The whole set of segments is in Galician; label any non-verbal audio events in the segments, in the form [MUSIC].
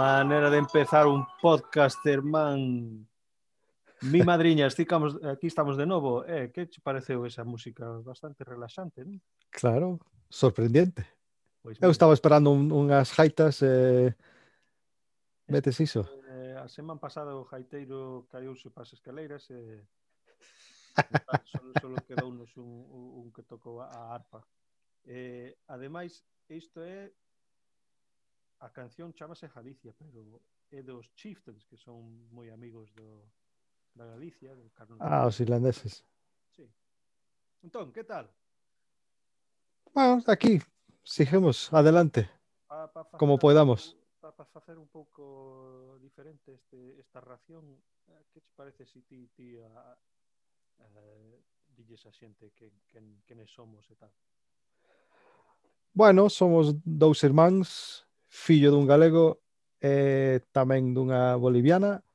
manera de empezar un podcast, hermán. Mi [LAUGHS] madriña, esticamos, aquí estamos de novo. Eh, que che pareceu esa música? Bastante relaxante, non? Claro, sorprendente. Pois Eu estaba esperando un, unhas jaitas eh, metes iso. Eh, a semana pasada o jaiteiro caiuse para as escaleiras e eh, [LAUGHS] solo, solo quedou un, un, un que tocou a arpa. Eh, ademais, isto é a canción chamase Galicia, pero é dos Chieftains, que son moi amigos do, da Galicia, do Carlos. Ah, os irlandeses. Sí. Entón, que tal? Bueno, aquí, sigamos, adelante, Pa, pa facer como podamos. Pa, pa facer un pouco diferente este, esta ración, eh, que te parece si ti, ti a, eh, dilles a xente que, que, que somos e tal? Bueno, somos dous irmáns, fillo dun galego e tamén dunha boliviana.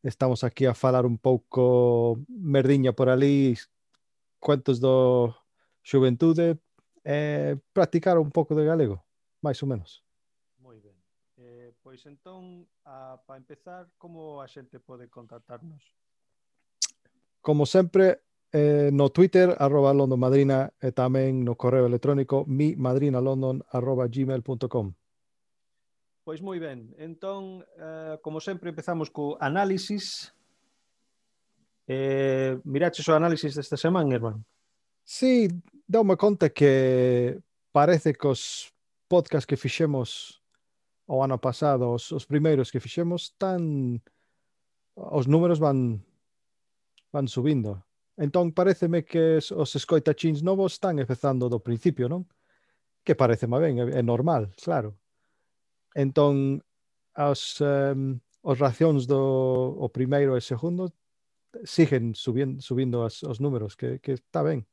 Estamos aquí a falar un pouco merdiña por ali, cuentos do xuventude e practicar un pouco de galego, máis ou menos. Moi ben. Eh, pois entón, para empezar, como a xente pode contactarnos? Como sempre, eh, no Twitter, arroba London Madrina, e tamén no correo electrónico mimadrinalondon arroba gmail.com. Pois moi ben, entón, eh, como sempre, empezamos co análisis. Eh, miraches o análisis desta semana, Herman? Sí, daume conta que parece que os podcast que fixemos o ano pasado, os, os primeiros que fixemos, tan os números van van subindo. Entón, pareceme que os escoitachins novos están empezando do principio, non? Que parece má ben, é normal, claro entón as, um, os racións do o primeiro e segundo siguen subindo, subindo as, os números, que, que está ben.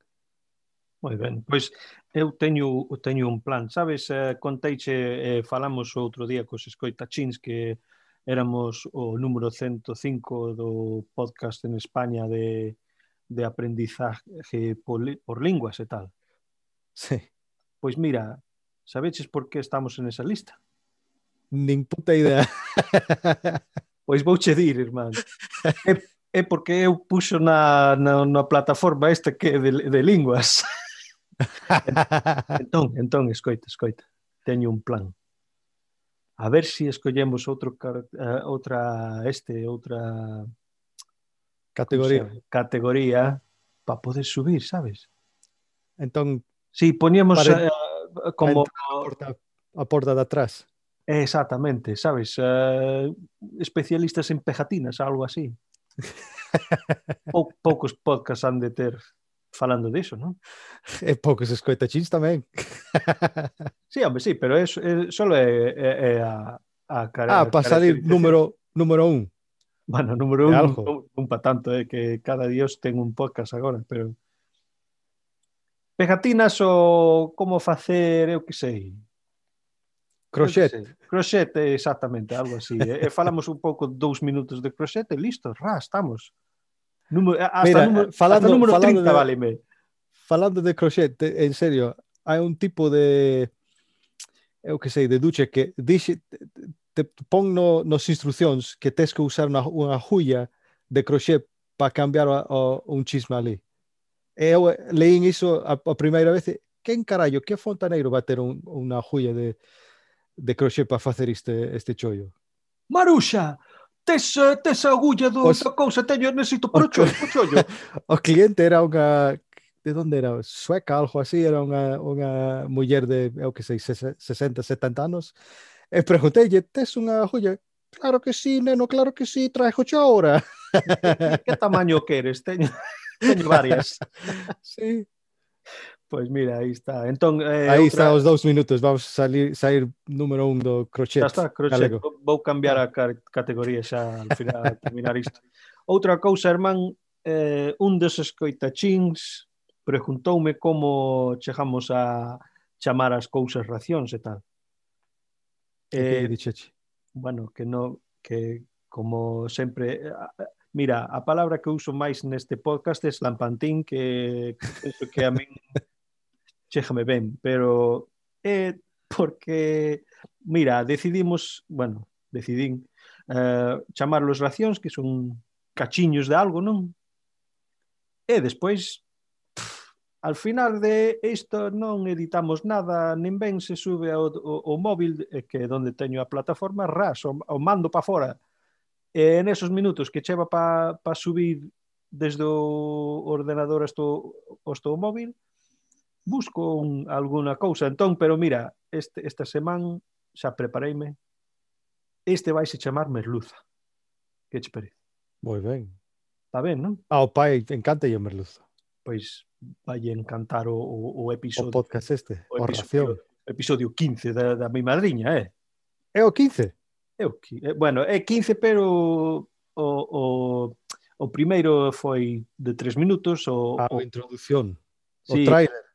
Moi ben, pois eu teño, teño un plan. Sabes, eh, conteiche, eh, falamos outro día cos escoitachins que éramos o número 105 do podcast en España de, de aprendizaje por, por linguas e tal. Sí. Pois mira, sabeches por que estamos en esa lista? nin puta idea. pois vouche dir, irmán. É, é porque eu puxo na, na, na plataforma esta que é de, de linguas. [LAUGHS] entón, entón, escoita, escoita. Teño un plan. A ver se si escollemos outro uh, outra este, outra categoría, categoría para poder subir, sabes? Entón, si sí, poñemos para, uh, como a porta, a porta de atrás. Exactamente, sabes, uh, especialistas en pejatinas, algo así. [LAUGHS] Pou, poucos podcasts han de ter falando diso, non? E poucos escoitachins tamén. sí, home, sí, pero é, é, solo é, é, é a, a cara, Ah, pasar número, número un. Bueno, número un, algo. un, un pa tanto, é eh, que cada dios ten un podcast agora, pero... Pegatinas ou como facer, eu que sei, Crochet. Crochet, exactamente, algo así. e eh. [LAUGHS] eh, falamos un pouco dous minutos de crochet e listo, ra, estamos. Número, hasta, Mira, número, falando, hasta número 30 falando de, váleme. Falando de crochet, en serio, hai un tipo de eu que sei, de duche que dixe, te pon no, nos instruccións que tens que usar unha, unha julla de crochet para cambiar o, o, un chisme ali. Eu eh, leín iso a, a primeira vez, quen carallo, que fontaneiro va ter un, unha julla de, de crochet para facer este, este chollo? Maruxa, tes, tes a agulla do, Os- da cousa, teño, necesito por o chollo, o chollo. o cliente era unha de onde era? Sueca, algo así, era unha, unha muller de, eu que sei, ses- 60, 70 anos. E pregunteille, tes unha joya? Claro que sí, neno, claro que sí, trajo xa ahora. [LAUGHS] que tamaño queres? Teño, teño varias. [LAUGHS] sí. Pois mira, aí está. Entón, eh, aí outra... está os dous minutos, vamos salir, sair número un do crochet. Xa está, crochet. Galego. Vou cambiar a categoría xa al final a terminar isto. Outra cousa, hermán, eh, un dos escoitachins preguntoume como chegamos a chamar as cousas racións e tal. Eh, que bueno, que no que como sempre eh, mira, a palabra que uso máis neste podcast é slampantín que penso que a min [LAUGHS] chéjame ben, pero é eh, porque, mira, decidimos, bueno, decidín eh, chamarlos racións, que son cachiños de algo, non? E despois, pff, al final de isto non editamos nada, nin ben se sube ao, o, o móvil, eh, que é onde teño a plataforma, ras, o, o mando para fora. E en esos minutos que cheva para pa subir desde o ordenador hasta o, hasta o móvil, busco un, alguna cousa. Entón, pero mira, este, esta semana xa prepareime. Este vai se chamar Merluza. Que che parece? Moi ben. Está ben, non? Ah, Ao pai encanta a Merluza. Pois vai encantar o, o, o episodio. O podcast este, o, episodio, o ración. Episodio 15 da, da mi madriña, eh? É o 15? É o, eh, bueno, é 15, pero o, o, o primeiro foi de 3 minutos. O, ah, a o, introdución, o sí, trailer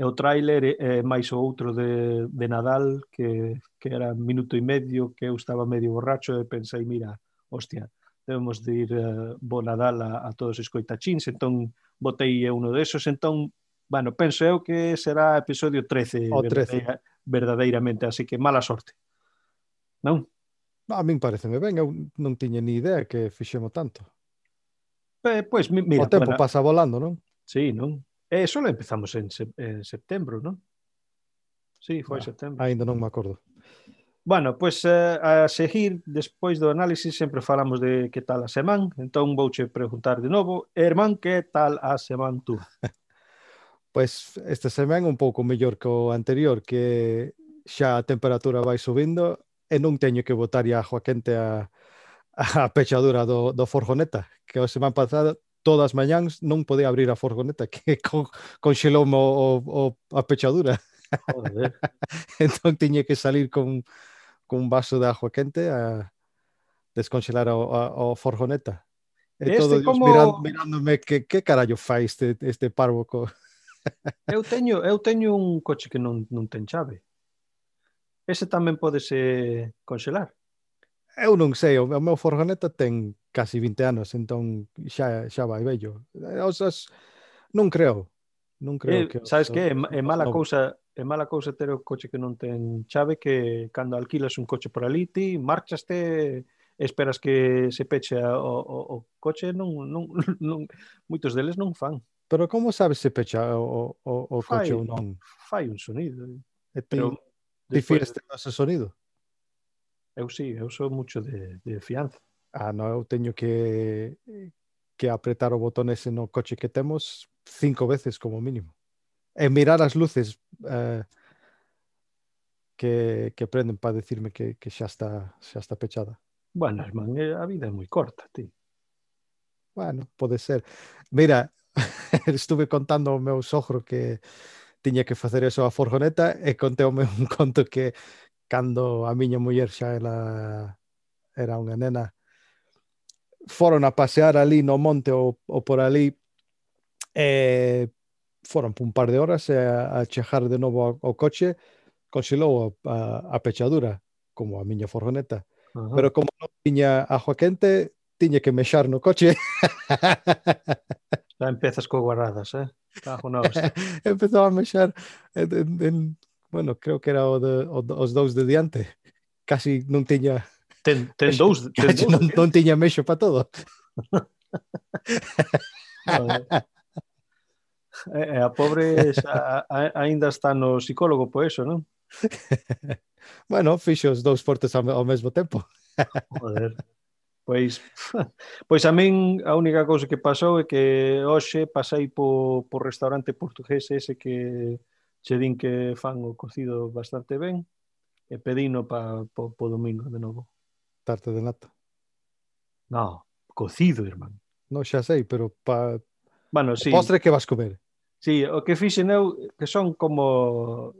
e o tráiler e, e máis o outro de, de Nadal que, que era minuto e medio que eu estaba medio borracho e pensei, mira, hostia, debemos de ir uh, bo Nadal a, a todos os coitachins, entón botei uno desos, entón, bueno, penso eu que será episodio 13, o 13. Verdadeira, verdadeiramente, así que mala sorte. Non? A min pareceme ben, eu non tiña ni idea que fixemos tanto. Eh, pois, mira, o tempo bueno, pasa volando, non? Sí, non? Eh, e só empezamos en, se, en setembro, non? Sí, foi ah, setembro. Ainda non me acordo. Bueno, pois eh, a seguir, despois do análisis, sempre falamos de que tal a semana. Entón vouche preguntar de novo, Herman, que tal a semana tú? [LAUGHS] pois esta semana un pouco mellor que o anterior, que xa a temperatura vai subindo e non teño que botar a agua quente a, [LAUGHS] a pechadura do, do forjoneta, que a semana pasada todas as mañáns non podía abrir a furgoneta que [LAUGHS] con, conxelou o, o, a pechadura. Joder. [LAUGHS] entón tiñe que salir con, con un vaso de agua quente a desconxelar o, a, o furgoneta. E este todo como... mirando, mirándome que, que carallo fai este, este párvuco. [LAUGHS] eu teño eu teño un coche que non, non ten chave. Ese tamén pode ser conxelar. Eu non sei, o meu furgoneta ten casi 20 anos, entón xa, xa vai vello. Eh, os, os, non creo, non creo eh, que... Sabes que? É, é mala no. cousa é mala cousa ter o coche que non ten chave que cando alquilas un coche por ali ti marchaste esperas que se peche o, o, o coche non, non, [LAUGHS] non, moitos deles non fan Pero como sabes se pecha o, o, o fai, coche ou non? Fai un sonido e ti difires después... ese sonido? Eu sí, eu sou mucho de, de fianza ah, no, eu teño que, eh, que apretar o botón ese no coche que temos cinco veces como mínimo. E mirar as luces eh, que, que prenden para decirme que, que xa está xa está pechada. Bueno, man, eh, a vida é moi corta, ti. Bueno, pode ser. Mira, [LAUGHS] estuve contando ao meu sogro que tiña que facer eso a forjoneta e conteume [LAUGHS] un conto que cando a miña muller xa era, era unha nena, foron a pasear ali no monte ou, ou por ali e eh, foron por un par de horas e a, a chejar de novo ao, ao coche conxelou a, a, a pechadura como a miña forjoneta uh -huh. pero como non tiña agua quente tiña que mexar no coche xa empezas co guardadas eh? [LAUGHS] empezou a mexar en, en, en, bueno, creo que era o de, o, os dous de diante casi non tiña Ten, ten dous, ten [LAUGHS] dous. Non, non tiña mexo para todo. [LAUGHS] E a pobre xa, a, está no psicólogo por eso, non? [LAUGHS] bueno, fixo os dous fortes ao, ao mesmo tempo. Joder. Pois, pois a min a única cousa que pasou é que hoxe pasei po, po restaurante portugués ese que che din que fan o cocido bastante ben e pedino pa, po, po domingo de novo tarta de nata. No, cocido, irmán. Non, xa sei, pero pa... Bueno, sí. Postre que vas comer. Sí, o que fixen eu, que son como...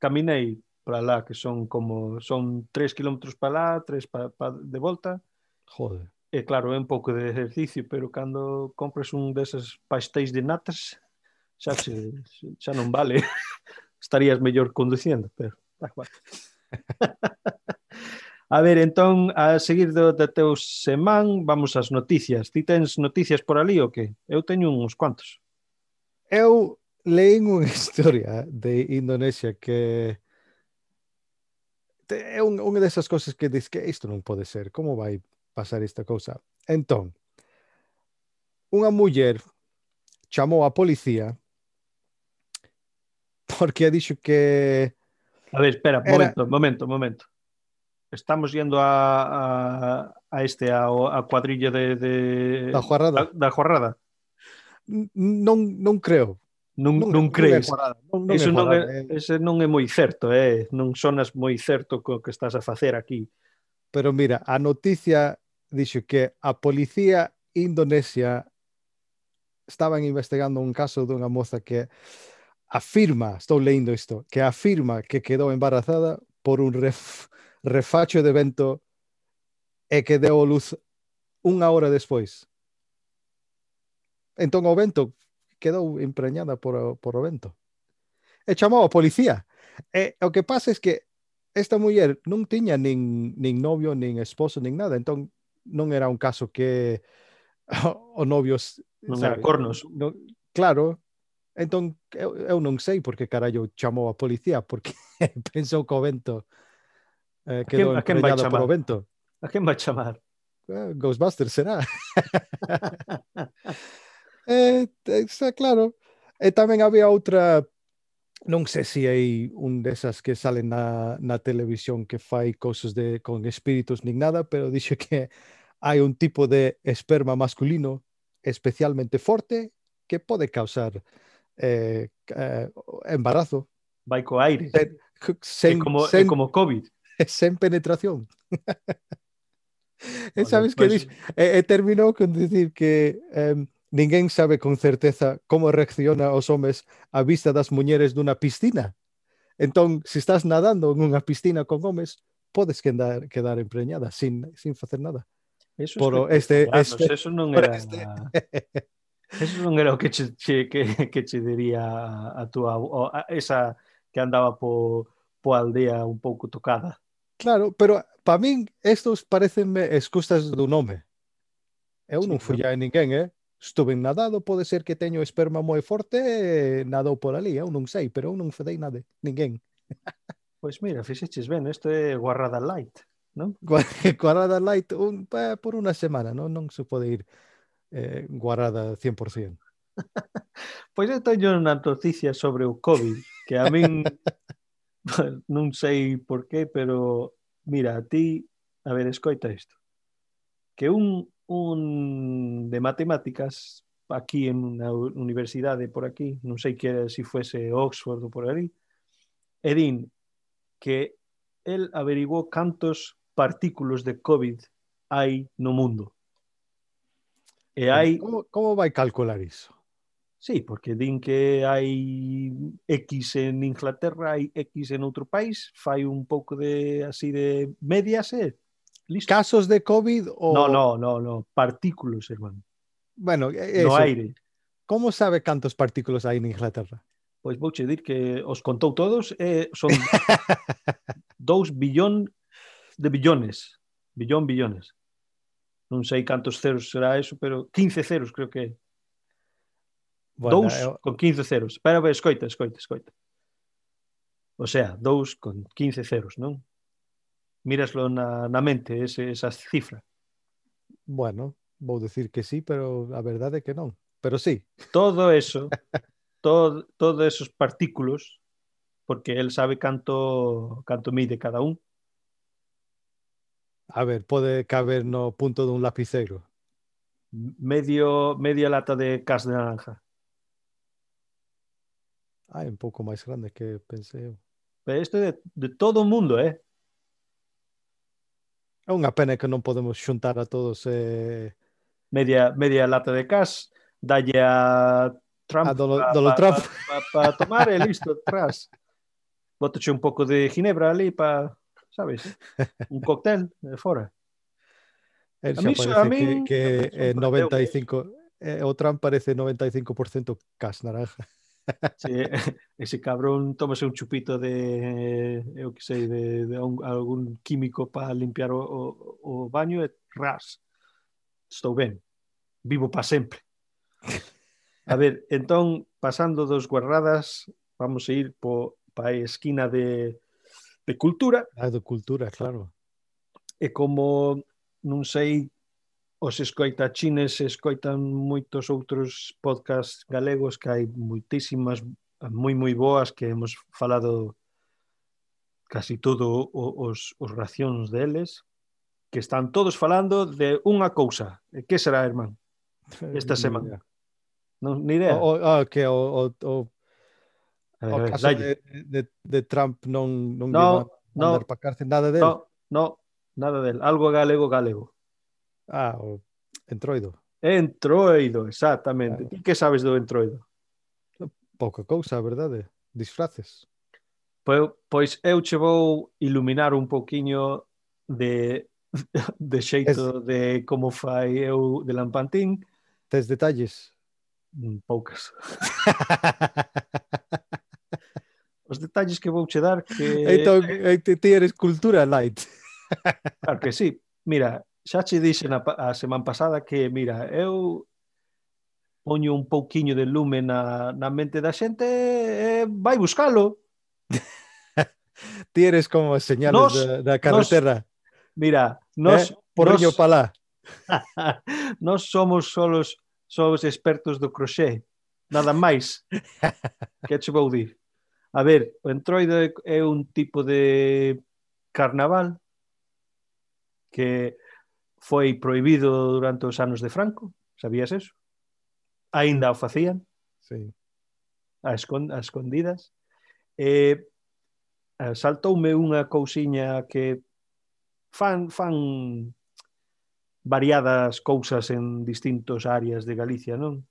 Caminei para lá, que son como... Son 3 km para lá, 3 pa, pa, de volta. Joder. E claro, é un pouco de exercicio, pero cando compres un desas pastéis de natas, xa, se, xa non vale. [LAUGHS] Estarías mellor conduciendo, pero... [LAUGHS] A ver, entón, a seguir do, da teu semán, vamos ás noticias. Ti tens noticias por ali ou que? Eu teño uns cuantos. Eu leín unha [LAUGHS] historia de Indonesia que é un, unha desas cousas que diz que isto non pode ser, como vai pasar esta cousa? Entón, unha muller chamou a policía porque dixo que... A ver, espera, era... momento, momento, momento estamos yendo a, a, a este a, a cuadrilla de, de da Juarrada. Da, da Juarrada. Non, non creo. Non, non, non crees. Non, non Eso non é, eh. ese non é moi certo, eh? non sonas moi certo co que estás a facer aquí. Pero mira, a noticia dixo que a policía indonesia estaban investigando un caso dunha moza que afirma, estou lendo isto, que afirma que quedou embarazada por un ref refacho de vento e que deu luz unha hora despois. Entón o vento quedou empreñada por, por o vento. E chamou a policía. E o que pasa é que esta muller non tiña nin, nin novio, nin esposo, nin nada. Entón non era un caso que o, o novio... Non era cornos. Non, claro, entón eu, eu non sei por que carallo chamou a policía, porque [LAUGHS] pensou que o vento eh, quedou a quen vai empreñado por o chamar? vento. A chamar? Eh, Ghostbusters será. [LAUGHS] eh, está claro. E tamén había outra non sei se hai un desas que salen na, na televisión que fai cousas de con espíritus nin nada, pero dixe que hai un tipo de esperma masculino especialmente forte que pode causar eh, eh, embarazo Vai co aire. Sen- é sen, como, é sen, como COVID. [LAUGHS] sen penetración. e sabes que dix, e, e terminou con dicir que um, ninguén sabe con certeza como reacciona os homes á vista das muñeres dunha piscina. Entón, se estás nadando en unha piscina con homes, podes quedar, quedar empreñada sin, sin facer nada. Eso Por este, este, eso non era... Este... [LAUGHS] Eso non era o que che, che, que, que che diría a, a tua a, esa que andaba po, po aldea un pouco tocada. Claro, pero para min estos parecenme excusas do nome. Eu non fui a ninguén, eh? Estuve nadado, pode ser que teño esperma moi forte e nadou por ali, eu non sei, pero eu non fedei nada, ninguén. [LAUGHS] Pois mira, fixeches ben, isto é guarrada light, non? [LAUGHS] guarrada light un, por unha semana, non, non se pode ir eh, guarrada 100%. [LAUGHS] pois eu teño unha noticia sobre o COVID que a min [LAUGHS] non sei por qué, pero mira, a ti, a ver, escoita isto. Que un, un de matemáticas aquí en unha universidade por aquí, non sei que si fuese Oxford ou por ali, e din que el averiguou cantos partículos de COVID hai no mundo. E hai Como, como vai calcular iso? Sí, porque din que hai X en Inglaterra, hai X en outro país, fai un pouco de así de medias, eh? Listo. Casos de COVID ou... No, no, no, no, partículos, hermano. Bueno, eh, No eso. aire. Como sabe cantos partículos hai en Inglaterra? Pois vouche dir que os contou todos e son [LAUGHS] 2 billón de billones. Billón, billones. Non sei cantos ceros será eso, pero 15 ceros creo que é. Bueno, 2 eu... con 15 ceros. Espera, escoita, escoita, escoita. O sea, dous con 15 ceros, non? Míraslo na, na mente ese, esa cifra. Bueno, vou decir que sí, pero a verdade é que non. Pero sí. Todo eso, [LAUGHS] todo, todos esos partículos, porque el sabe canto, canto mide cada un. A ver, pode caber no punto dun lapicero. Medio, media lata de cas de naranja. Ah, é un pouco máis grande que pensei eu. Pero isto é de, de todo o mundo, eh? É unha pena que non podemos xuntar a todos eh... media media lata de cas, dalle a Trump a dolo, pa, dolo pa, Trump para pa, pa tomar e listo, tras. Botoche un pouco de ginebra ali para, sabes, un cóctel eh, de fora. El a mí, a mí, que, que eh, 95 eh, o Trump parece 95% cas naranja. Se, [LAUGHS] ese cabrón tómase un chupito de, eh, eu que sei, de, de un, algún químico para limpiar o, o, o baño e ras. Estou ben. Vivo para sempre. A ver, entón, pasando dos guarradas, vamos a ir po, pa a esquina de, de cultura. Ah, de cultura, claro. E como non sei os escoitachines escoitan moitos outros podcasts galegos que hai moitísimas moi moi boas que hemos falado casi todo os, os racións deles que están todos falando de unha cousa. Que será, irmán? Esta semana. Non, ni idea. O, o, que o, o, o, o caso de, de, de Trump non non no, no, para cárcel nada del. No, no, nada del. Algo galego galego. Ah, o entroido. Entroido, exactamente. Claro. Ti que sabes do entroido? Pouca cousa, a verdade. Disfraces. Pois, pois eu che vou iluminar un pouquiño de, [LAUGHS] de xeito es... de como fai eu de Lampantín. Tes detalles? Mm, poucas. [LAUGHS] Os detalles que vou che dar que... Entón, eh, ti eres cultura light. claro que sí. Mira, xa che dixen a, a semana pasada que, mira, eu poño un pouquiño de lume na, na mente da xente e vai buscalo. [LAUGHS] Ti eres como señales nos, da, da carretera. Eh, nos, mira, nos... Eh? Porriño nos, palá. [LAUGHS] nos somos solos somos expertos do croché. nada máis. [LAUGHS] que che vou dir? A ver, o entroido é un tipo de carnaval que foi proibido durante os anos de Franco, sabías eso? Aínda o facían. Sí. A, escond a escondidas. Eh, saltoume unha cousiña que fan, fan variadas cousas en distintos áreas de Galicia, non?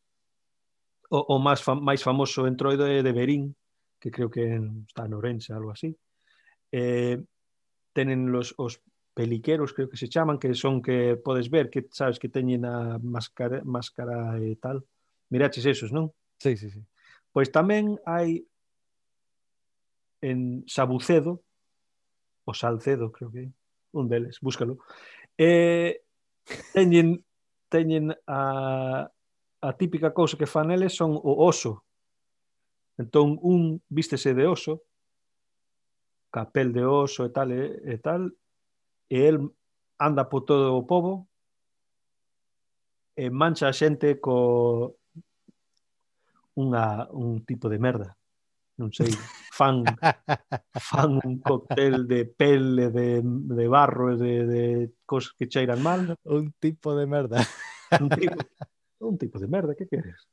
O, o máis, fam máis famoso entroido é de Berín, que creo que está en Orense, algo así. Eh, tenen los, os peliqueros, creo que se chaman, que son que podes ver, que sabes que teñen a máscara, máscara e tal. Miraches esos, non? Sí, sí, sí. Pois tamén hai en Sabucedo, o Salcedo, creo que un deles, búscalo. Eh, teñen teñen a, a típica cousa que fan eles son o oso. Entón, un vístese de oso, capel de oso e tal, e, e tal, e el anda por todo o povo e eh, mancha a xente co unha, un tipo de merda non sei, fan [LAUGHS] fan un cóctel de pele, de, de barro, e de, de cosas que cheiran mal. Un tipo de merda. Un tipo, un tipo de merda, que queres?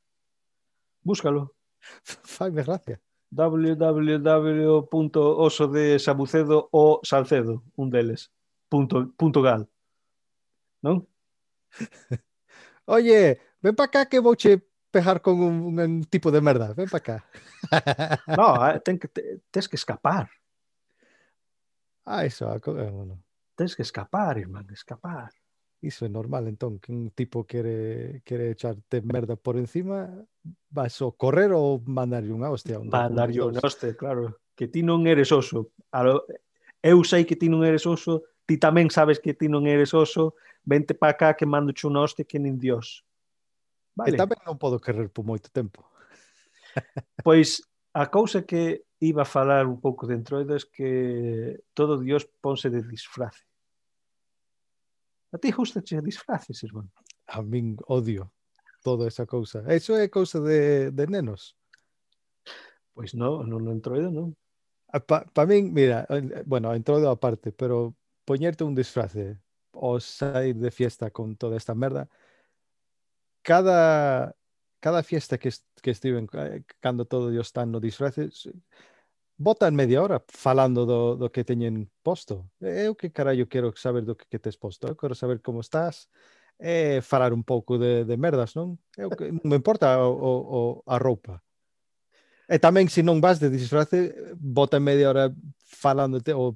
Búscalo. Fanme gracia. www.osodesabucedo o Salcedo, un deles punto, punto gal. ¿No? [LAUGHS] Oye, ven para acá que voy a pejar con un, un tipo de merda. Ven para acá. [LAUGHS] no, eh, ten que, te, tens que escapar. Ah, eso. Ah, eh, bueno. Tens que escapar, irmán, escapar. Iso é normal, entón, que un tipo quere, quere echarte merda por encima, vas o correr ou mandarlle unha hostia? Un mandarlle unha hostia, claro. Que ti non eres oso. Eu sei que ti non eres oso, ti tamén sabes que ti non eres oso, vente para cá que mando hoste que nin Dios. E Vale? tamén non podo querer por moito tempo. [LAUGHS] Pois a cousa que iba a falar un pouco de entroido é que todo Dios ponse de disfrace. A ti gusta che disfraces, irmán? A min odio toda esa cousa. Eso é cousa de, de nenos. Pois non, non entroido, non. Para pa min, mira, bueno, entrou de aparte, pero poñerte un disfrace ou sair de fiesta con toda esta merda, cada cada fiesta que, que estiven eh, cando todo dios están no disfraces botan media hora falando do, do que teñen posto. Eu que carallo quero saber do que, que tes posto. Eu quero saber como estás e falar un pouco de, de merdas, non? Eu que, non me importa o, o, o, a roupa. E tamén se non vas de disfrace, bota media hora falándote ou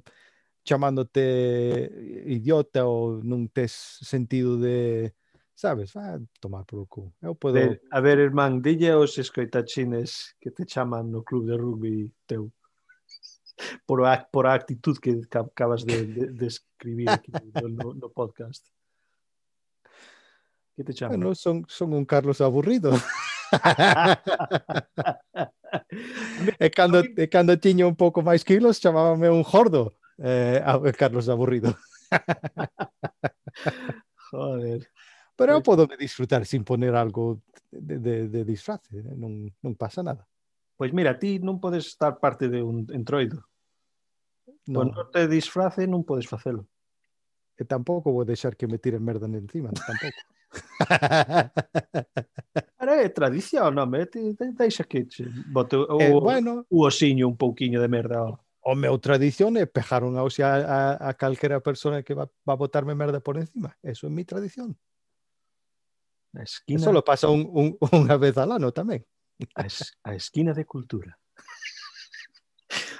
chamándote idiota ou non tes sentido de sabes, va tomar polo cu. Eu podo... De, a ver, irmán, dille aos escoitachines que te chaman no club de rugby teu por a, por a actitud que acabas de, de, de escribir aquí no, no podcast. Que te chaman? Bueno, son, son un Carlos aburrido. [LAUGHS] e cando, e cando tiña un pouco máis kilos, chamábame un jordo. Eh, a Carlos aburrido. [LAUGHS] Joder. Pero eu podo disfrutar sin poner algo de, de, de disfrace, eh, non, non pasa nada. Pois mira, ti non podes estar parte de un entroido. No. Con te disfrace non podes facelo. E tampouco vou deixar que me tiren merda encima, tampouco. [LAUGHS] Pero é tradición, non? Deixa que bote eh, o, eh, bueno, o osiño un pouquiño de merda. Ó o meu tradición é pejar unha oxe a, a, a calquera persona que va, va botarme merda por encima. Eso é mi tradición. A esquina... Eso lo pasa un, un, [LAUGHS] unha vez al ano tamén. A, es, a esquina de cultura.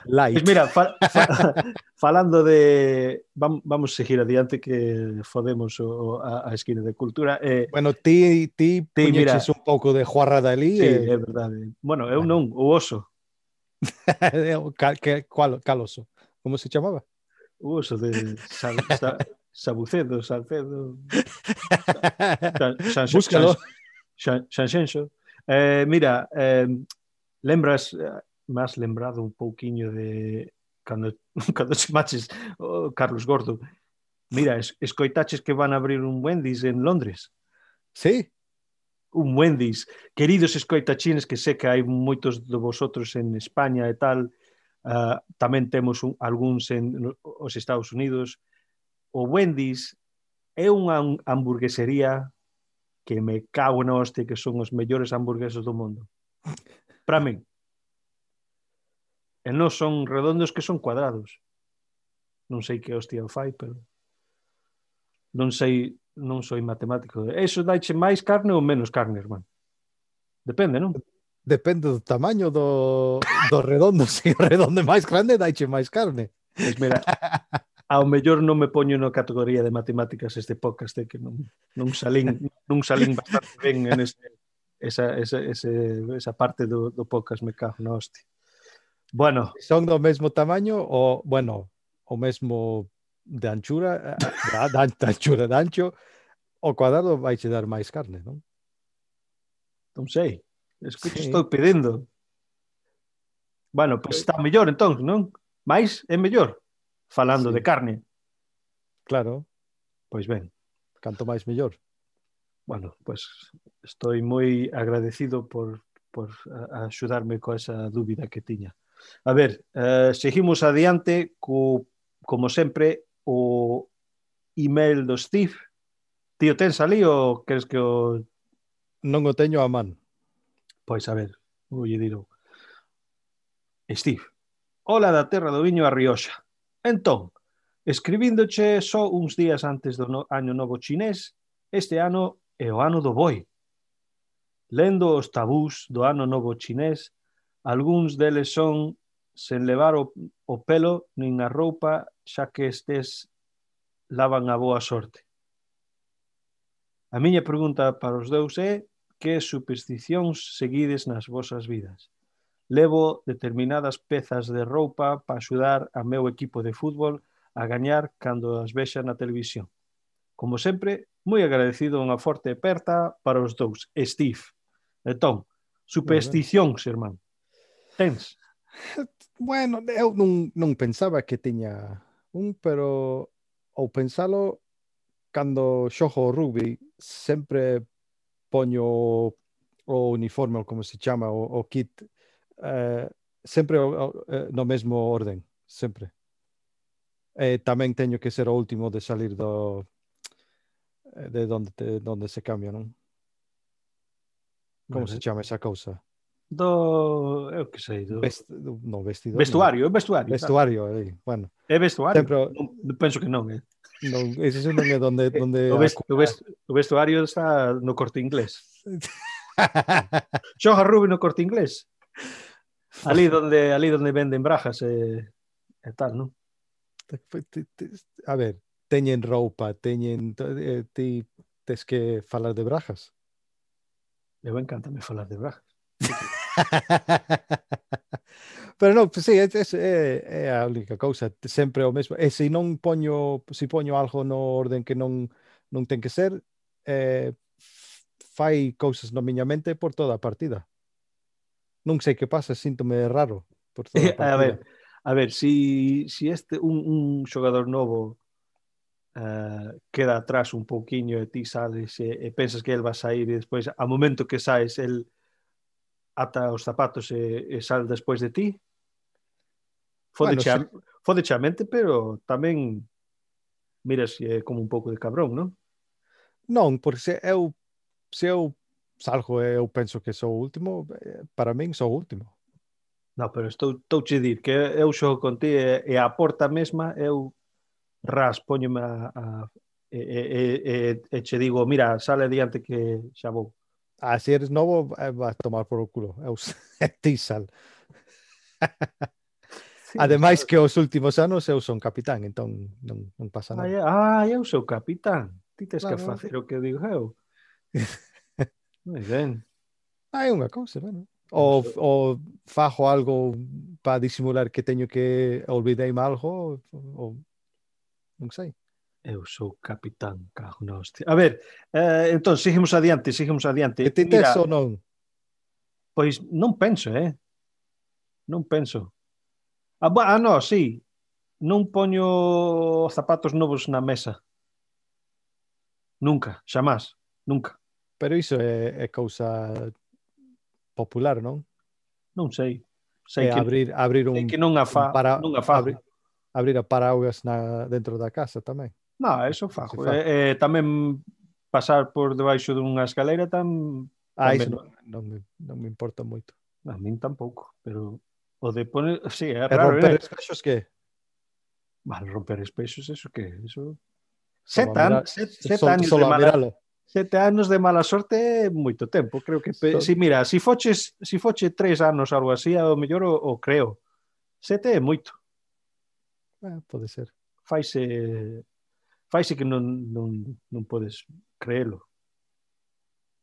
Light. Pues mira, fa, fa, [LAUGHS] falando de... Vam, vamos seguir adiante que fodemos o, a, a esquina de cultura. Eh, bueno, ti, ti, ti mira, un pouco de Juarra Dalí. Sí, eh... é verdade. Bueno, eu non, o oso. Cal, caloso. Como se chamaba? Uso uh, de San, [LAUGHS] sa, Sabucedo, Salcedo. San, San, Búscalo. San, San, San eh, mira, eh, lembras, eh, más lembrado un pouquiño de cando, [LAUGHS] cando se maches oh, Carlos Gordo. Mira, es, escoitaches que van a abrir un Wendy's en Londres. Sí un Wendy's. Queridos escoitachines, que sé que hai moitos de vosotros en España e tal, uh, tamén temos un, algúns en os Estados Unidos. O Wendy's é unha hamburguesería que me cago na hostia que son os mellores hamburguesos do mundo. Para min. E non son redondos que son cuadrados. Non sei que hostia fai, pero non sei non soy matemático. Eso daiche máis carne ou menos carne, irmán? Depende, non? Depende do tamaño do, do redondo. [LAUGHS] Se o redondo é máis grande, daiche máis carne. Pois mira, ao mellor non me poño na categoría de matemáticas este podcast que non, non salín non salín bastante ben en ese, esa, esa, ese, esa parte do, do podcast me cago na hostia. Bueno. Son do mesmo tamaño ou, bueno, o mesmo de anchura, eh, da, da, anchura de ancho, o cuadrado vai che dar máis carne, non? Non sei. Es que sí. estou pedindo. Bueno, pois pues está mellor entón, non? Mais é mellor falando sí. de carne. Claro. Pois ben. Canto máis mellor. Bueno, pois pues estou moi agradecido por, por axudarme co esa dúbida que tiña. A ver, eh, seguimos adiante co, como sempre o email do Steve Tío, tens ali ou queres que o... Non o teño a man. Pois a ver, voulle dir Steve, ola da terra do viño a Rioxa. Entón, escribíndoche só uns días antes do no, ano novo chinés, este ano é o ano do boi. Lendo os tabús do ano novo chinés, algúns deles son sen levar o, o pelo nin a roupa xa que estes lavan a boa sorte A miña pregunta para os dous é que supersticións seguides nas vosas vidas? Levo determinadas pezas de roupa para axudar a meu equipo de fútbol a gañar cando as vexa na televisión. Como sempre, moi agradecido unha forte aperta para os dous. Steve. Entón, supersticións, irmán. Tens? [LAUGHS] Bueno, eu non, non pensaba que tiña un, pero ao pensalo cando xojo o rugby sempre poño o, o uniforme, ou como se chama, o, o kit, eh, sempre o, o, eh, no mesmo orden, sempre. E tamén teño que ser o último de salir do eh, de donde te, donde se cambia, non? Como vale. se chama esa cousa? Do, eu que sei, do Vest, no vestido. Vestuario, no. é vestuario. Vestuario, claro. Bueno. É vestuario. Sempre... Non, penso que non, eh. No, ese es un meme donde... donde eh, tu, vest, tu, vest, tu vestuario está no corte inglés. [LAUGHS] Yo Rubio no corte inglés. Allí [LAUGHS] donde, allí donde venden brajas eh, eh tal, ¿no? A ver, teñen roupa, teñen... Eh, ti, tes que falar de brajas? Me va a encantarme falar de brajas. [LAUGHS] Pero non, pues, sí, é, é, é a única cousa, sempre o mesmo. E eh, se non poño, se poño algo no orden que non non ten que ser, eh, fai cousas na miña mente por toda a partida. Non sei que pasa, síntome raro por toda a [LAUGHS] partida. A ver, a ver, si, si este un, un xogador novo uh, queda atrás un pouquiño e ti sales e, e pensas que el va a sair e despois, ao momento que saes, el ata os zapatos e, e sal despois de ti, Fodechame, bueno, fodechamente, pero tamén miras é como un pouco de cabrón, non? Non, porque se eu se eu salgo e eh, eu penso que sou o último, eh, para min sou o último. Non, pero estou, estou che dir que eu xogo con ti e, e a porta mesma eu ras, poñome a, a e, e, e, e che digo, mira, sale diante que xa vou. Ah, se eres novo, eh, vas tomar por o culo. Eu, [LAUGHS] ti sal. [LAUGHS] Sí, Ademais que os últimos anos eu son capitán, entón non, non pasa nada. Ah, eu sou capitán. Ti tes claro. que facer o que digo eu. [LAUGHS] Moi ben. Ah, é unha cousa, bueno. O, o fajo algo para disimular que teño que olvidei algo ou non sei. Eu sou capitán, cago na hostia. A ver, eh, entón, seguimos adiante, seguimos adiante. Que ti tes ou non? Pois non penso, eh? Non penso. Ah, a, ah, no, sí. Non poño zapatos novos na mesa. Nunca, xamás, nunca. Pero iso é, é cousa popular, non? Non sei. Sei é que abrir abrir un que non a fa, para, non a fa. Abrir, abrir a paraugas na dentro da casa tamén. Non, eso fajo. Fa. Eh, eh, tamén pasar por debaixo dunha escaleira tam Ah, iso non, non, me, non me importa moito. A min tampouco, pero o de poner... Sí, é raro, romper eh? espexos que? Vale, romper espexos, eso que? Eso... Sete, an, sete, anos de mala... Sorte moito tempo, creo que... Pe... Si, mira, si foches, si foche tres anos algo así, ao mellor o, o creo. Sete é moito. Eh, pode ser. Faise faise que non, non, non podes creelo.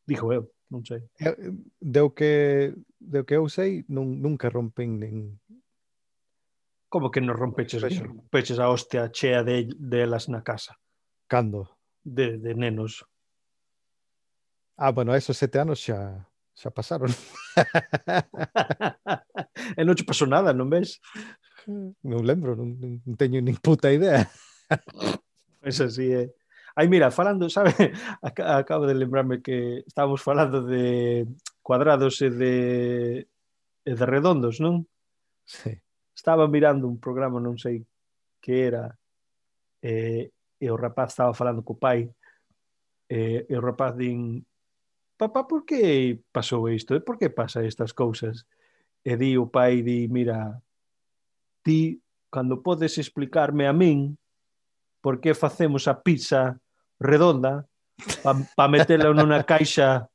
Dixo eu, non sei. Eh, deu que deu que eu sei, nun, nunca rompen nin Como que non rompeches, rompeches a hostia chea de, delas na casa? Cando? De, de nenos. Ah, bueno, esos sete anos xa xa pasaron. [LAUGHS] e non che pasou nada, non ves? [LAUGHS] Non lembro, non, non teño nin puta idea. [LAUGHS] Pois así é. Eh. Aí mira, falando, [LAUGHS] sabe, acabo de lembrarme que estábamos falando de cuadrados e de, e de redondos, non? Sí. Estaba mirando un programa, non sei que era, e, e o rapaz estaba falando co pai, e, e o rapaz din, papá, por que pasou isto? E por que pasa estas cousas? E di o pai, di, mira, ti, cando podes explicarme a min por que facemos a pizza redonda para pa metela nunha caixa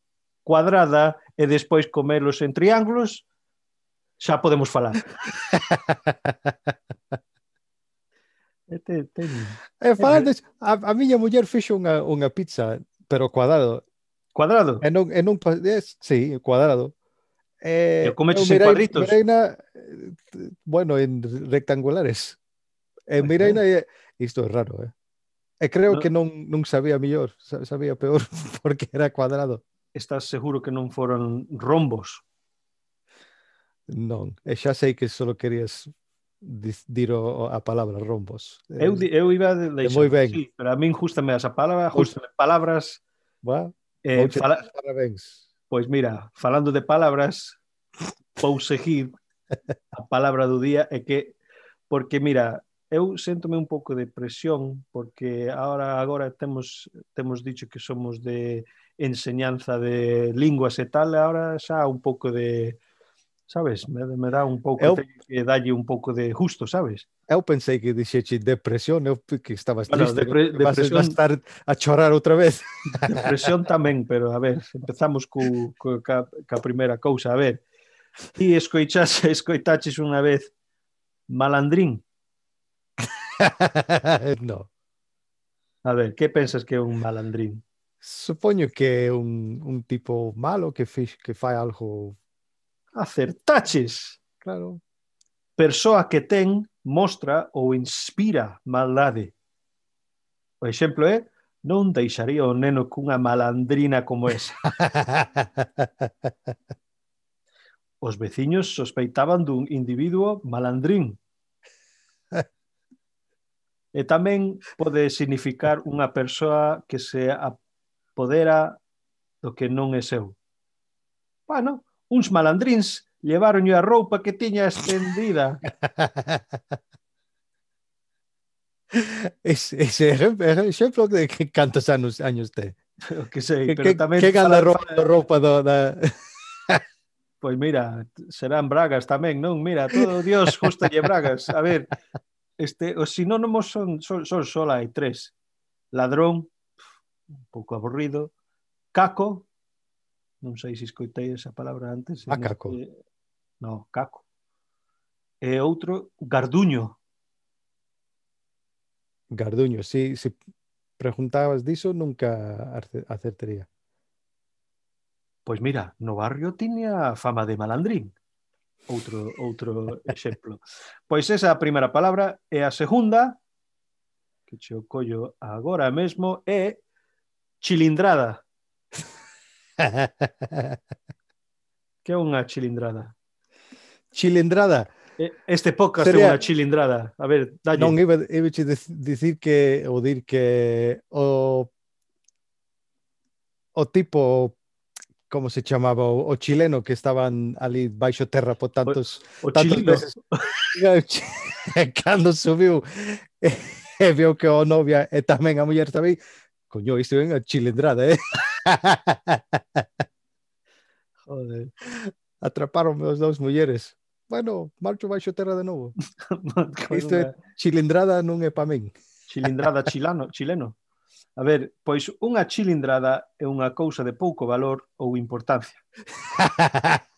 cuadrada e despois comelos en triángulos, xa podemos falar. [LAUGHS] te, te... E falades, eh, a, a miña muller fixo unha, unha pizza, pero cuadrado. Cuadrado? E non, e non, es, sí, cuadrado. Eh, e comeches en cuadritos? Mirei na, bueno, en rectangulares. E mirei na, isto é raro, eh? E creo no. que non, non sabía mellor, sabía peor [LAUGHS] porque era cuadrado. Estás seguro que non foron rombos? Non, e xa sei que só querías dir o, a palabra rombos. Eu, eu iba de eh, deixar, moi ben. Sí, pero a min justame esa palabra, justame palabras. Va, eh, fala... parabéns. Pois mira, falando de palabras, vou seguir a palabra do día é que porque mira, eu sentome un pouco de presión porque agora agora temos temos dicho que somos de enseñanza de linguas e tal, agora xa un pouco de sabes, me, me dá un pouco eu, que dalle un pouco de justo, sabes? Eu pensei que dixeche depresión, eu que estabas bueno, triste, depre, que depresión, vas estar a chorar outra vez. [LAUGHS] Depresión tamén, pero a ver, empezamos cu, cu ca, ca primeira cousa, a ver. Ti escoitaches, [LAUGHS] escoitaches unha vez Malandrín? [LAUGHS] no. A ver, que pensas que é un malandrín? Supoño que é un, un tipo malo que, fix, que fai algo... Acertaches! Claro. Persoa que ten, mostra ou inspira maldade. O exemplo é ¿eh? non deixaría o neno cunha malandrina como esa. [LAUGHS] Os veciños sospeitaban dun individuo malandrín, E tamén pode significar unha persoa que se apodera do que non é seu. Bueno, uns malandrins llevaronlle a roupa que tiña estendida. [LAUGHS] Ese, ese exemplo de que cantos anos años te? O que sei, que, pero tamén... Que ganda roupa, de... roupa do, da... [LAUGHS] Pois mira, serán bragas tamén, non? Mira, todo Dios gusta lle bragas. A ver, este, os sinónimos son, son, son só hai tres. Ladrón, un pouco aburrido. Caco, non sei se escoitei esa palabra antes. Ah, caco. Este, no, caco. E outro, garduño. Garduño, si, si preguntabas diso, nunca acertaría. Pois mira, no barrio tiña fama de malandrín. Outro, outro exemplo. Pois esa é a primeira palabra e a segunda, que che o collo agora mesmo, é chilindrada. [LAUGHS] Que é unha chilindrada? Chilendrada. E- Este podcast é Sería- unha chilindrada. A ver, dalle. Non iba, iba a dicir que ou dir que o o tipo como se chamaba o, o chileno que estaban ali baixo terra por tantos o tantas chilino. veces cando subiu e, e viu que o novia e tamén a muller tamén coño, isto é unha chilendrada, eh? [LAUGHS] Joder. Atraparonme os dous mulleres. Bueno, marcho baixo terra de novo. Isto [LAUGHS] é unha chilendrada non é pa min. Chilindrada chilano, chileno. A ver, pois unha chilindrada é unha cousa de pouco valor ou importancia. [LAUGHS]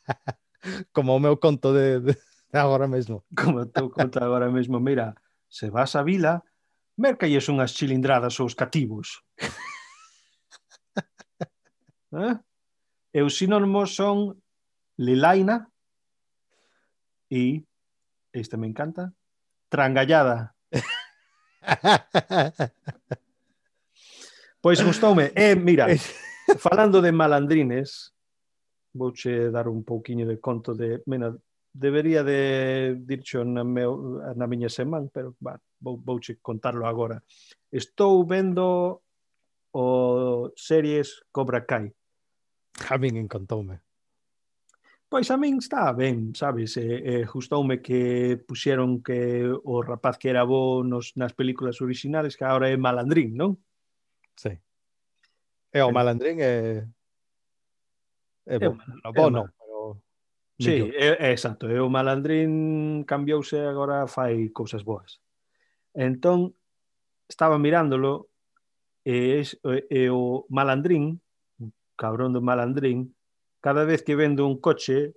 como o meu conto de, de agora mesmo. [LAUGHS] Como o teu conto agora mesmo. Mira, se vas a vila, mercalles unhas chilindradas aos cativos. [LAUGHS] eh? E os sinónimos son lilaina e, este me encanta, trangallada. Pois gustoume. E, eh, mira, [LAUGHS] falando de malandrines, vouche dar un pouquiño de conto de, mena, debería de dircho na, meu, na miña semana, pero va, vou, vouche contarlo agora. Estou vendo o series Cobra Kai. A min encantoume. Pois a min está ben, sabes? E, e gustoume que puxeron que o rapaz que era bo nos, nas películas originales que agora é malandrín, non? Sí. É o malandrín é... É, é, o, é bon, non, pero... Sí, é, é exacto. E o malandrín cambiouse agora fai cousas boas. Entón, estaba mirándolo e, es, e o malandrín, cabrón do malandrín, cada vez que vende un coche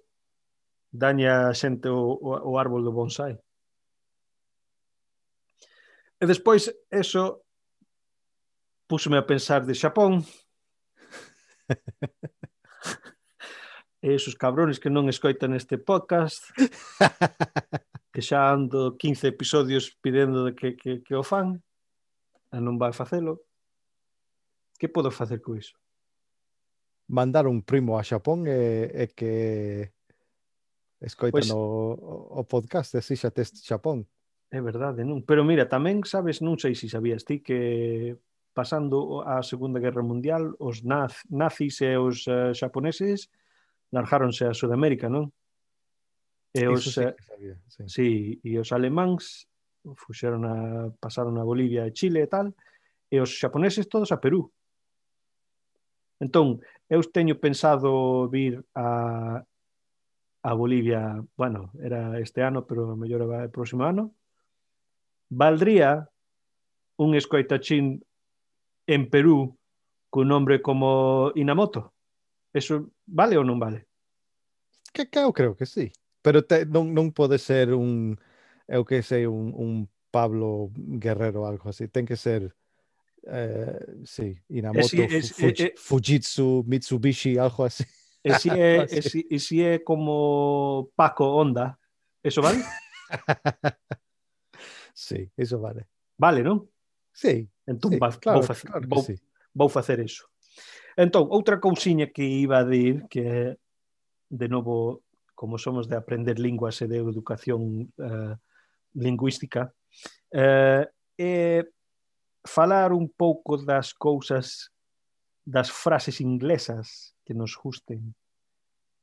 daña xente o, o, o árbol do bonsai. E despois, eso púsome a pensar de Xapón. [LAUGHS] e esos cabrones que non escoitan este podcast, [LAUGHS] que xa ando 15 episodios pidendo que, que, que o fan, e non vai facelo. Que podo facer co iso? Mandar un primo a Xapón e, e que escoitan pois, o, o podcast de Sixa Test Xapón. É verdade, non? Pero mira, tamén sabes, non sei se sabías ti que pasando a Segunda Guerra Mundial, os naz, nazis e os uh, xaponeses largáronse a Sudamérica, non? E os, Iso sí, eh, que sabía, sí. sí, e os alemáns fuxeron a, pasaron a Bolivia e Chile e tal, e os xaponeses todos a Perú. Entón, eu teño pensado vir a, a Bolivia, bueno, era este ano, pero a mellor vai o próximo ano, valdría un escoitachín en Perú con nombre como Inamoto? Eso vale ou non vale? Creo que sí. Pero te, non pode ser un eu que sei un, un Pablo Guerrero algo así. Ten que ser eh, sí, Inamoto, es- Fu- eh, eh. Fujitsu, Mitsubishi, algo así. E si e e é como Paco Honda, eso vale? [LAUGHS] sí, eso vale. Vale, non? Sí. Entón, sí, va, claro, vou, facer, claro vou, sí. vou facer eso. Entón, outra cousiña que iba a dir que é, de novo, como somos de aprender linguas e de educación eh, lingüística, eh, é falar un pouco das cousas, das frases inglesas que nos gusten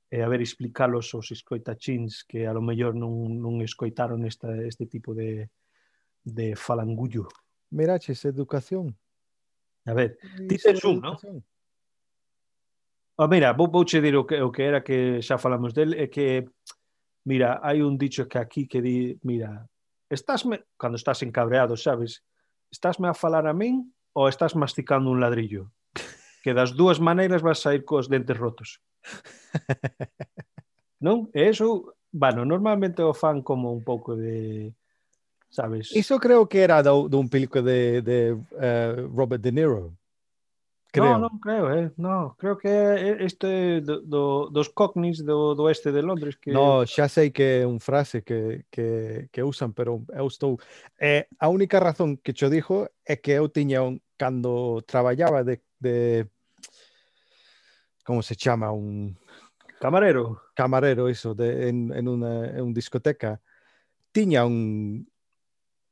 e haber explicalos aos escoitachins que a lo mellor non, non escoitaron esta, este tipo de, de falangullo. Meraches, educación. A ver, ti tes un, non? Ah, mira, vou, vou che dir o que, o que era que xa falamos del, é que, mira, hai un dicho que aquí que di, mira, estásme, cando estás encabreado, sabes, estásme a falar a min ou estás masticando un ladrillo? Que das dúas maneiras vas sair cos dentes rotos. [LAUGHS] non? E eso, bueno, normalmente o fan como un pouco de ¿sabes? Eso creo que era do, dun película de, de uh, Robert De Niro. Creo. No, non creo, eh. no, creo que este do, do, dos cockneys do, do oeste de Londres que No, xa sei que é un frase que, que, que usan, pero eu estou eh, a única razón que cho dixo é que eu tiña un cando traballaba de, de como se chama un camarero, camarero iso de en en unha en un discoteca tiña un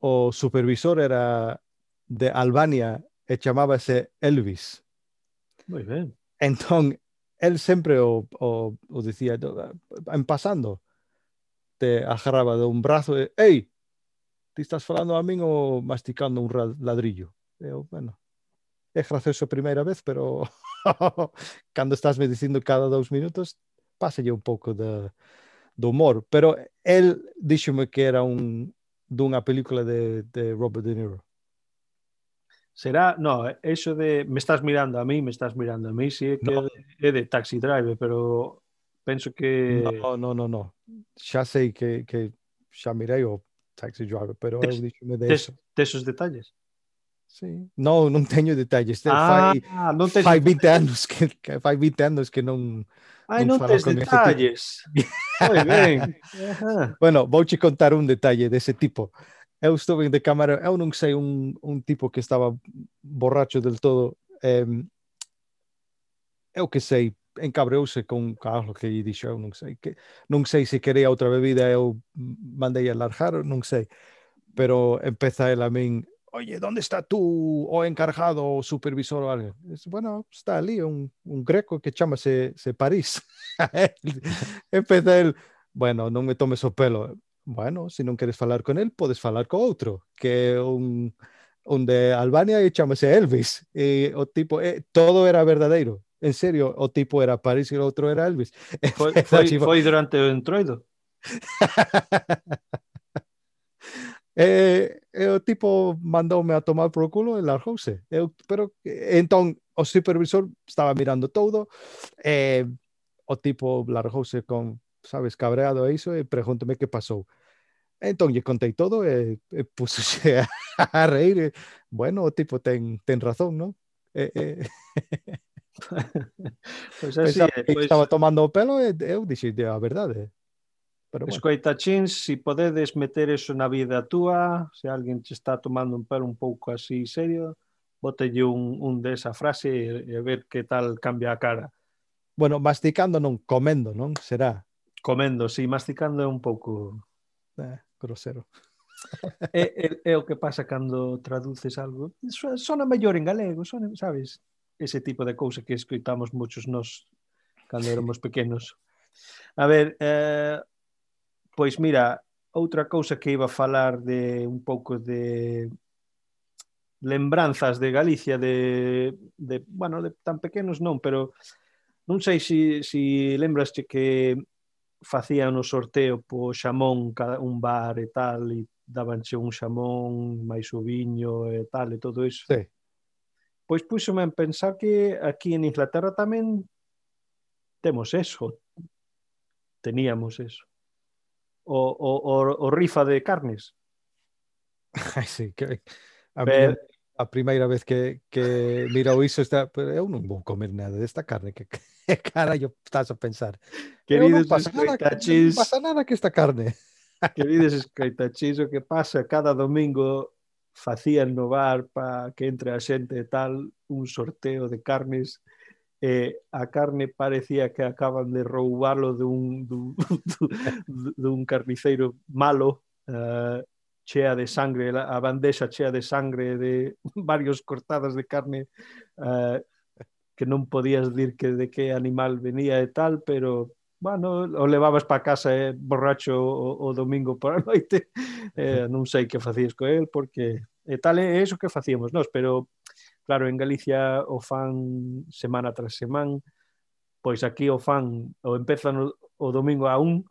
o supervisor era de Albania e chamábase Elvis. Moi ben. Entón, él sempre o, o, o dicía en pasando te agarraba de un brazo e, ei, ti estás falando a min ou masticando un ladrillo? Eu, bueno, é gracioso a primeira vez, pero [LAUGHS] cando estás me dicindo cada dous minutos, páselle un pouco de, de humor. Pero él díxome que era un, dunha película de, de Robert De Niro. Será, no, eso de me estás mirando a mí, me estás mirando a mí, si sí, é que no. é, de, é de Taxi Driver, pero penso que... No, no, no, no. xa sei que, que xa mirei o Taxi Driver, pero Tes, eu dixome de tes, eso. Tesos detalles? Sì. No, non tegno dettagli, ah, fai, non te... fai 20 anni che, fai 20 anni non... Ay, no te este detalles. Muy bien. [LAUGHS] Bueno, voy a contar un detalle de ese tipo. Yo estuve de cámara, yo no sé un, un, tipo que estaba borracho del todo. Em, eh, yo que sé, encabreóse con Carlos que dije, yo no sé, que, no sé si quería otra bebida, yo mandé a largar, no sé. Pero empieza él a mí, oye, ¿dónde está tú o encargado o supervisor o algo? Es, bueno, está ali un, un greco que chamase se París. [LAUGHS] empeza el, bueno, non me tomes o pelo. Bueno, se non queres falar con el, podes falar co outro, que un, un de Albania e chamase Elvis. E o tipo, eh, todo era verdadeiro. En serio, o tipo era París e o outro era Elvis. A chivar. foi durante o entroido. [LAUGHS] Eh, e o tipo mandoume a tomar por culo e largouse. Eu, eh, pero, eh, entón, o supervisor estaba mirando todo, e eh, o tipo largouse con, sabes, cabreado e iso, e eh, pregúntame que pasou. Entón, lle contei todo e, e pusose a, [LAUGHS] a reír. E, bueno, o tipo ten, ten razón, non? E, e... pois [LAUGHS] pues [LAUGHS] así, Pensaba, pois... Pues... Estaba tomando o pelo e eu dixi a verdade. Pero bueno. Escoita, chins, si podedes meter eso na vida túa, se alguén te está tomando un pelo un pouco así serio, botelle un, un desa frase e, e ver que tal cambia a cara. Bueno, masticando non, comendo, non? Será? Comendo, si, sí, masticando é un pouco... Eh, grosero. [LAUGHS] É, é, é o que pasa cando traduces algo. Sona mellor en galego, sona, sabes? Ese tipo de cousa que escoitamos moitos nos cando éramos pequenos. A ver, eh, Pois mira, outra cousa que iba a falar de un pouco de lembranzas de Galicia de, de bueno, de tan pequenos non, pero non sei se si, si lembraste que facían o sorteo po xamón cada un bar e tal e dabanche un xamón máis o viño e tal e todo iso. Sí. Pois púxome a pensar que aquí en Inglaterra tamén temos eso. Teníamos eso o, o, o, o rifa de carnes. [LAUGHS] sí, que, a, Pero... mí, a primeira vez que, que mirou iso está, eu non vou comer nada desta carne que, que carallo estás a pensar. Queridos eu non pasa nada, que, non pasa nada que esta carne. [LAUGHS] Queridos escritachis, o que pasa cada domingo facían no bar para que entre a xente e tal un sorteo de carnes eh, a carne parecía que acaban de roubalo dun, dun, [LAUGHS] dun, dun carniceiro malo uh, chea de sangre, a bandexa chea de sangre de [LAUGHS] varios cortadas de carne uh, que non podías dir que de que animal venía e tal, pero bueno, o levabas para casa eh, borracho o, o domingo por a noite, eh, [LAUGHS] non sei que facías co el, porque e tal é iso que facíamos nós, pero Claro, en Galicia o fan semana tras semana, pois aquí o fan o empezan o, o domingo a un,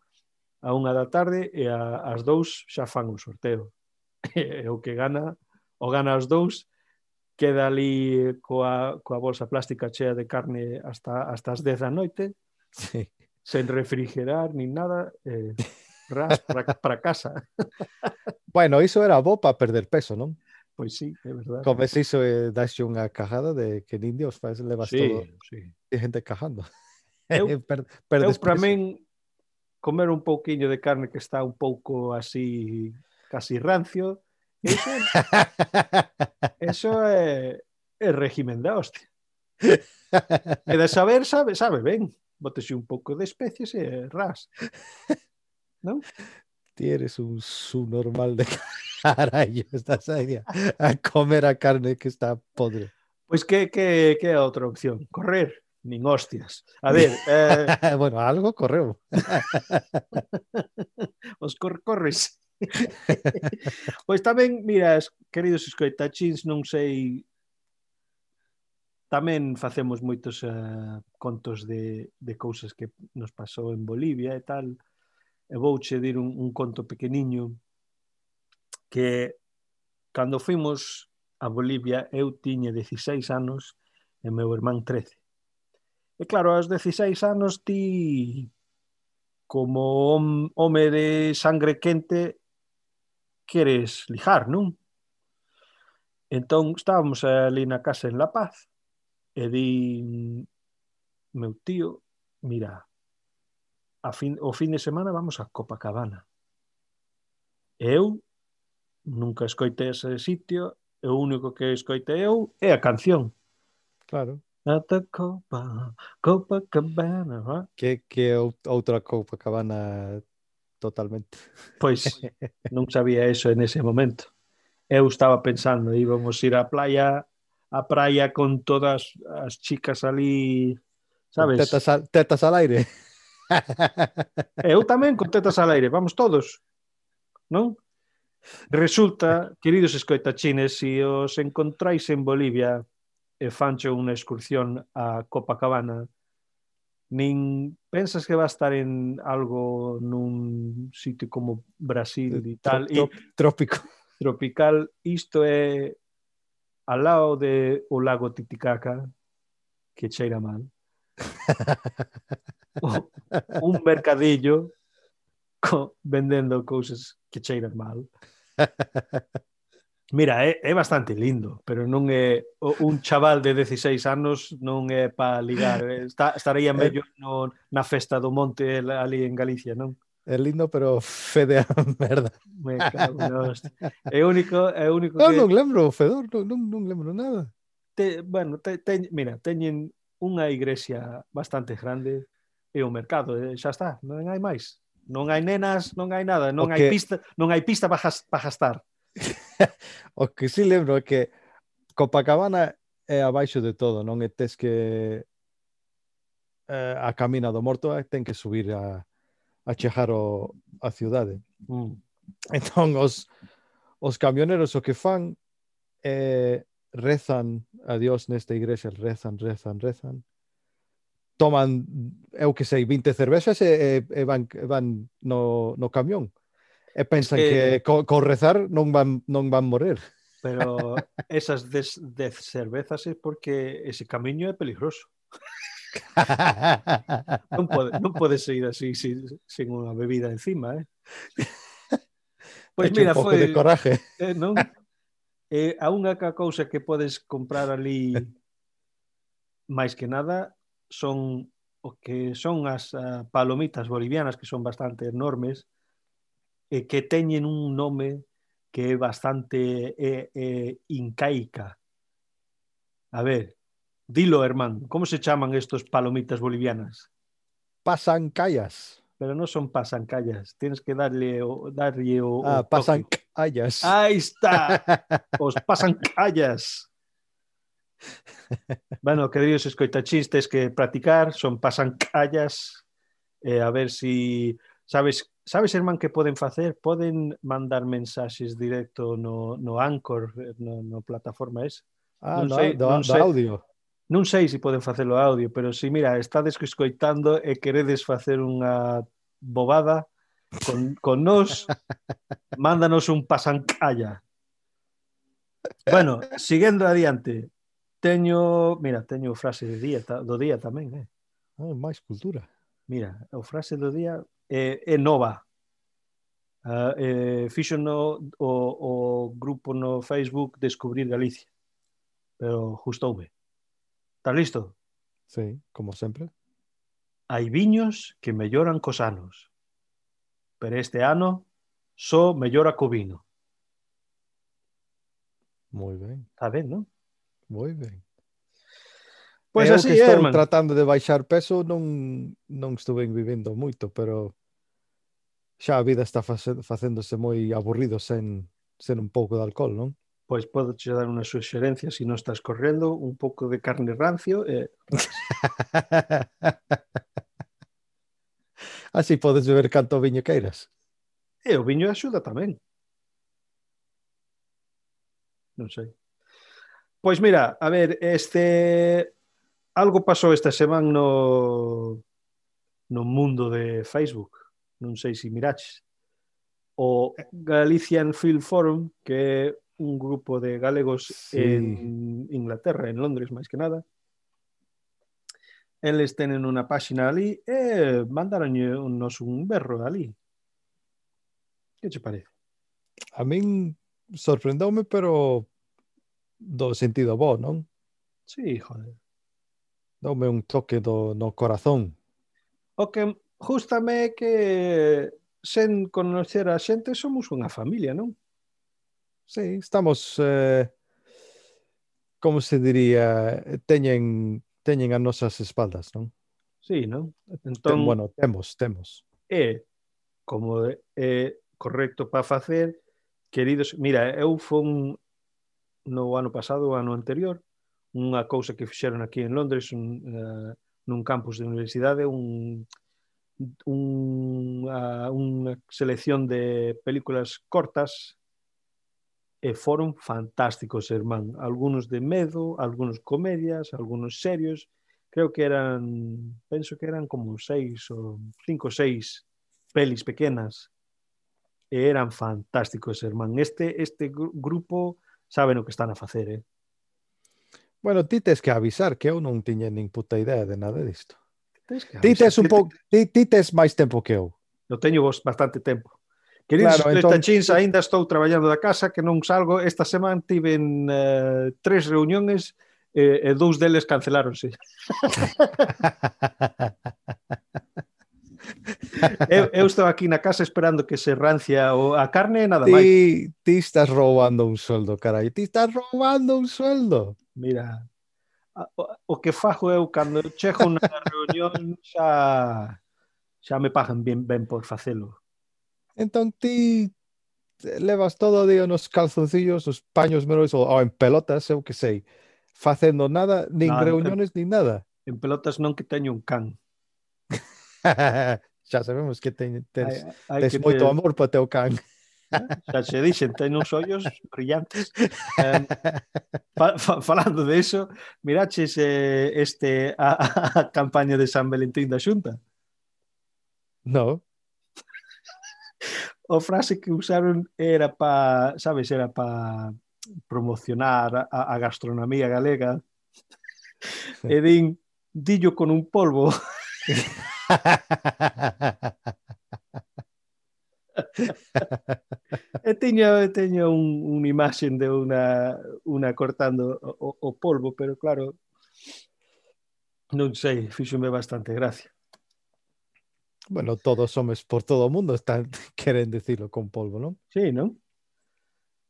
a unha da tarde e a, as dous xa fan un sorteo. [LAUGHS] E o que gana, o gana as dous, queda ali coa, coa bolsa plástica chea de carne hasta, hasta as 10 da noite, sí. sen refrigerar nin nada, eh, ras para casa. [LAUGHS] [LAUGHS] bueno, iso era bo para perder peso, non? Pois sí, é verdade. Convences iso e eh, daxe unha cajada de que en India faz levas sí, todo sí. e gente cajando. Eu, [LAUGHS] per, per eu para min comer un pouquiño de carne que está un pouco así casi rancio, eso, [LAUGHS] eso é, é régimen da hostia. E de saber sabe, sabe ben. Botese un pouco de especies e ras. [LAUGHS] Non? tienes un subnormal de [LAUGHS] carallo, y estás ahí a, a comer a carne que está podre. Pois que, que, que é a outra opción? Correr? Nin hostias. A ver... Eh... [LAUGHS] bueno, algo correu. Os [LAUGHS] cor corres. pois tamén, mira, queridos escoitachins, non sei... Tamén facemos moitos uh, contos de, de cousas que nos pasou en Bolivia e tal e vouche dir un, un conto pequeniño que cando fuimos a Bolivia eu tiña 16 anos e meu irmán 13. E claro, aos 16 anos ti como home de sangre quente queres lijar, non? Entón estábamos ali na casa en La Paz e di meu tío, mira, a fin, o fin de semana vamos a Copacabana. Eu nunca escoitei ese sitio, e o único que escoitei eu é a canción. Claro. Ata Copa, Copacabana, va? Que, que é outra Copacabana totalmente. Pois, [LAUGHS] non sabía eso en ese momento. Eu estaba pensando, íbamos ir á playa, a praia con todas as chicas ali, sabes? Tetas al, tetas al aire. [LAUGHS] Eu tamén con tetas al aire, vamos todos. Non? Resulta, queridos escoitachines, se os encontráis en Bolivia e fancho unha excursión a Copacabana, nin pensas que va a estar en algo nun sitio como Brasil e tal. Trop, e, trópico. Tropical. Isto é al lado de o lago Titicaca, que cheira mal un mercadillo co, vendendo cousas que cheiran mal. [LAUGHS] Mira, é, é bastante lindo, pero non é un chaval de 16 anos non é para ligar. Eh. Está, estaría eh. mellor no, na festa do monte ali en Galicia, non? É lindo, pero fede a merda. Me cago. É único, é único ah, que... Non, non lembro, Fedor, non, non, non lembro nada. Te, bueno, te, te, mira, teñen unha igrexa bastante grande e o mercado, eh, xa está, non hai máis. Non hai nenas, non hai nada, non o hai pista, non hai pista para gastar. [LAUGHS] o que si sí lembro é que Copacabana é abaixo de todo, non é tes que eh, a camina do morto eh, ten que subir a, a chejar o, a ciudade. Mm. [LAUGHS] Entón, os, os camioneros o que fan é eh, rezan a Dios nesta igrexa, rezan, rezan, rezan, toman, eu que sei, 20 cervexas e, e, van, van no, no camión. E pensan es que, que co, co rezar non van, non van morir. Pero [LAUGHS] esas dez, dez cervezas é porque ese camiño é peligroso. [LAUGHS] non, pode, non pode seguir así sin, sin unha bebida encima, eh? [LAUGHS] Pois pues mira, un foi de coraje. Eh, non? Eh, a unha cousa que podes comprar ali [LAUGHS] máis que nada son o que son as uh, palomitas bolivianas que son bastante enormes e que teñen un nome que é bastante é, é, incaica. A ver, dilo, hermano, como se chaman estos palomitas bolivianas? Pasancayas. Pero non son pasancallas. Tienes que darle o, darlle o, Ah, o pasan toque. callas. Aí está. [LAUGHS] Os pasancallas. bueno, queridos escoitachistes que practicar son pasancallas eh, a ver si sabes sabes, hermán, que poden facer? Poden mandar mensaxes directo no, no Anchor, eh, no, no plataforma esa. Ah, non no, sei- do, non do sei. audio. Non sei se poden facelo audio, pero se, mira, estades escoitando e queredes facer unha bobada con, con nos, [LAUGHS] mándanos un pasancalla. Bueno, seguendo adiante, teño, mira, teño frase de día, do día tamén, eh. Ah, máis cultura. Mira, a frase do día é, é nova. Uh, eh, fixo no, o, o grupo no Facebook Descubrir Galicia, pero justoume. Estás listo? Sí, como sempre. Hai viños que melloran cos anos, pero este ano só mellora co vino. Moi ben. Está ben, non? Moi ben. Pois pues eu así que estou é, tratando de baixar peso non non estuve vivendo moito, pero xa a vida está facéndose moi aburrido sen sen un pouco de alcohol, non? Pois podo che dar unha suxerencia se si non estás correndo, un pouco de carne rancio e... [LAUGHS] Así podes beber canto viño queiras. E o viño axuda tamén. Non sei. Pois mira, a ver, este algo pasou esta semana no no mundo de Facebook. Non sei se miraches. O eh. Galician Film Forum, que é un grupo de galegos sí. en Inglaterra, en Londres máis que nada. Eles tenen unha páxina ali e mandaron nos un berro ali. Que che parece? A min sorprendoume, pero do sentido bo, non? Sí, joder. Doume un toque do, no corazón. O que justame que sen conocer a xente somos unha familia, non? sí, estamos, eh, como se diría, teñen, teñen as nosas espaldas, non? Sí, non? Entón, Ten, bueno, temos, temos. É, como é correcto para facer, queridos, mira, eu fun no ano pasado, o ano anterior, unha cousa que fixeron aquí en Londres, un, uh, nun campus de universidade, un, un, uh, unha selección de películas cortas e foron fantásticos, irmán. Algunos de medo, algunos comedias, algunos serios. Creo que eran, penso que eran como seis ou cinco ou seis pelis pequenas. E eran fantásticos, irmán. Este, este grupo saben o que están a facer, eh? Bueno, ti tes que avisar que eu non tiña nin puta idea de nada disto. Tes que avisar. Ti tes un pouco, ti, ti tes máis tempo que eu. Eu teño bastante tempo. Queridos Claro, claro, entón- aínda estou traballando da casa que non salgo. Esta semana tiven eh, tres reuniones e, e dous deles canceláronse. [LAUGHS] eu, eu estou aquí na casa esperando que se rancia o, a carne e nada máis. ti, ti estás roubando un sueldo, carai. Ti estás roubando un sueldo. Mira, o, o que fajo eu cando chego na reunión xa xa me pagan bien ben por facelo. Entón ti levas todo o día nos calzoncillos, nos paños menores ou en pelotas, eu que sei, facendo nada, nin nada, reuniones, nin nada. En pelotas non que teño un can. [LAUGHS] xa sabemos que ten, tes, hai, hai tes que moito te... amor para teu can. ¿Eh? xa se dixen, ten uns ollos brillantes. Um, fa, fa, falando de iso, miraches eh, este a, a, a campaña de San Valentín da Xunta? No o frase que usaron era pa, sabes, era pa promocionar a, a gastronomía galega. Sí. E din, dillo con un polvo. [LAUGHS] e teño, teño un, un imaxen de unha, unha cortando o, o polvo, pero claro, non sei, fíxome bastante gracia. Bueno, todos homes por todo o mundo están, [LAUGHS] queren decirlo con polvo, non? Sí, non?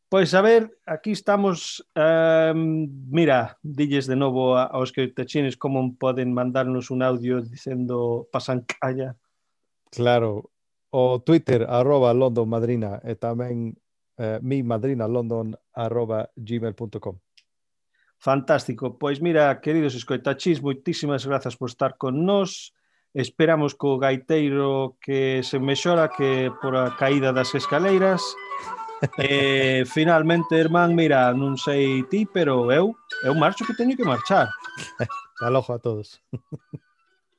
Pois a ver, aquí estamos, um, mira, dilles de novo aos que te chines como poden mandarnos un audio dicendo pasan calla. Claro, o Twitter, arroba London Madrina, e tamén eh, mi madrina london arroba gmail.com Fantástico, pois mira, queridos escoitachis, moitísimas grazas por estar con nós. Esperamos co gaiteiro que se mexora que por a caída das escaleiras. [LAUGHS] E finalmente, irmán, mira, non sei ti, pero eu, eu marcho que teño que marchar. [LAUGHS] Alojo a todos. [LAUGHS]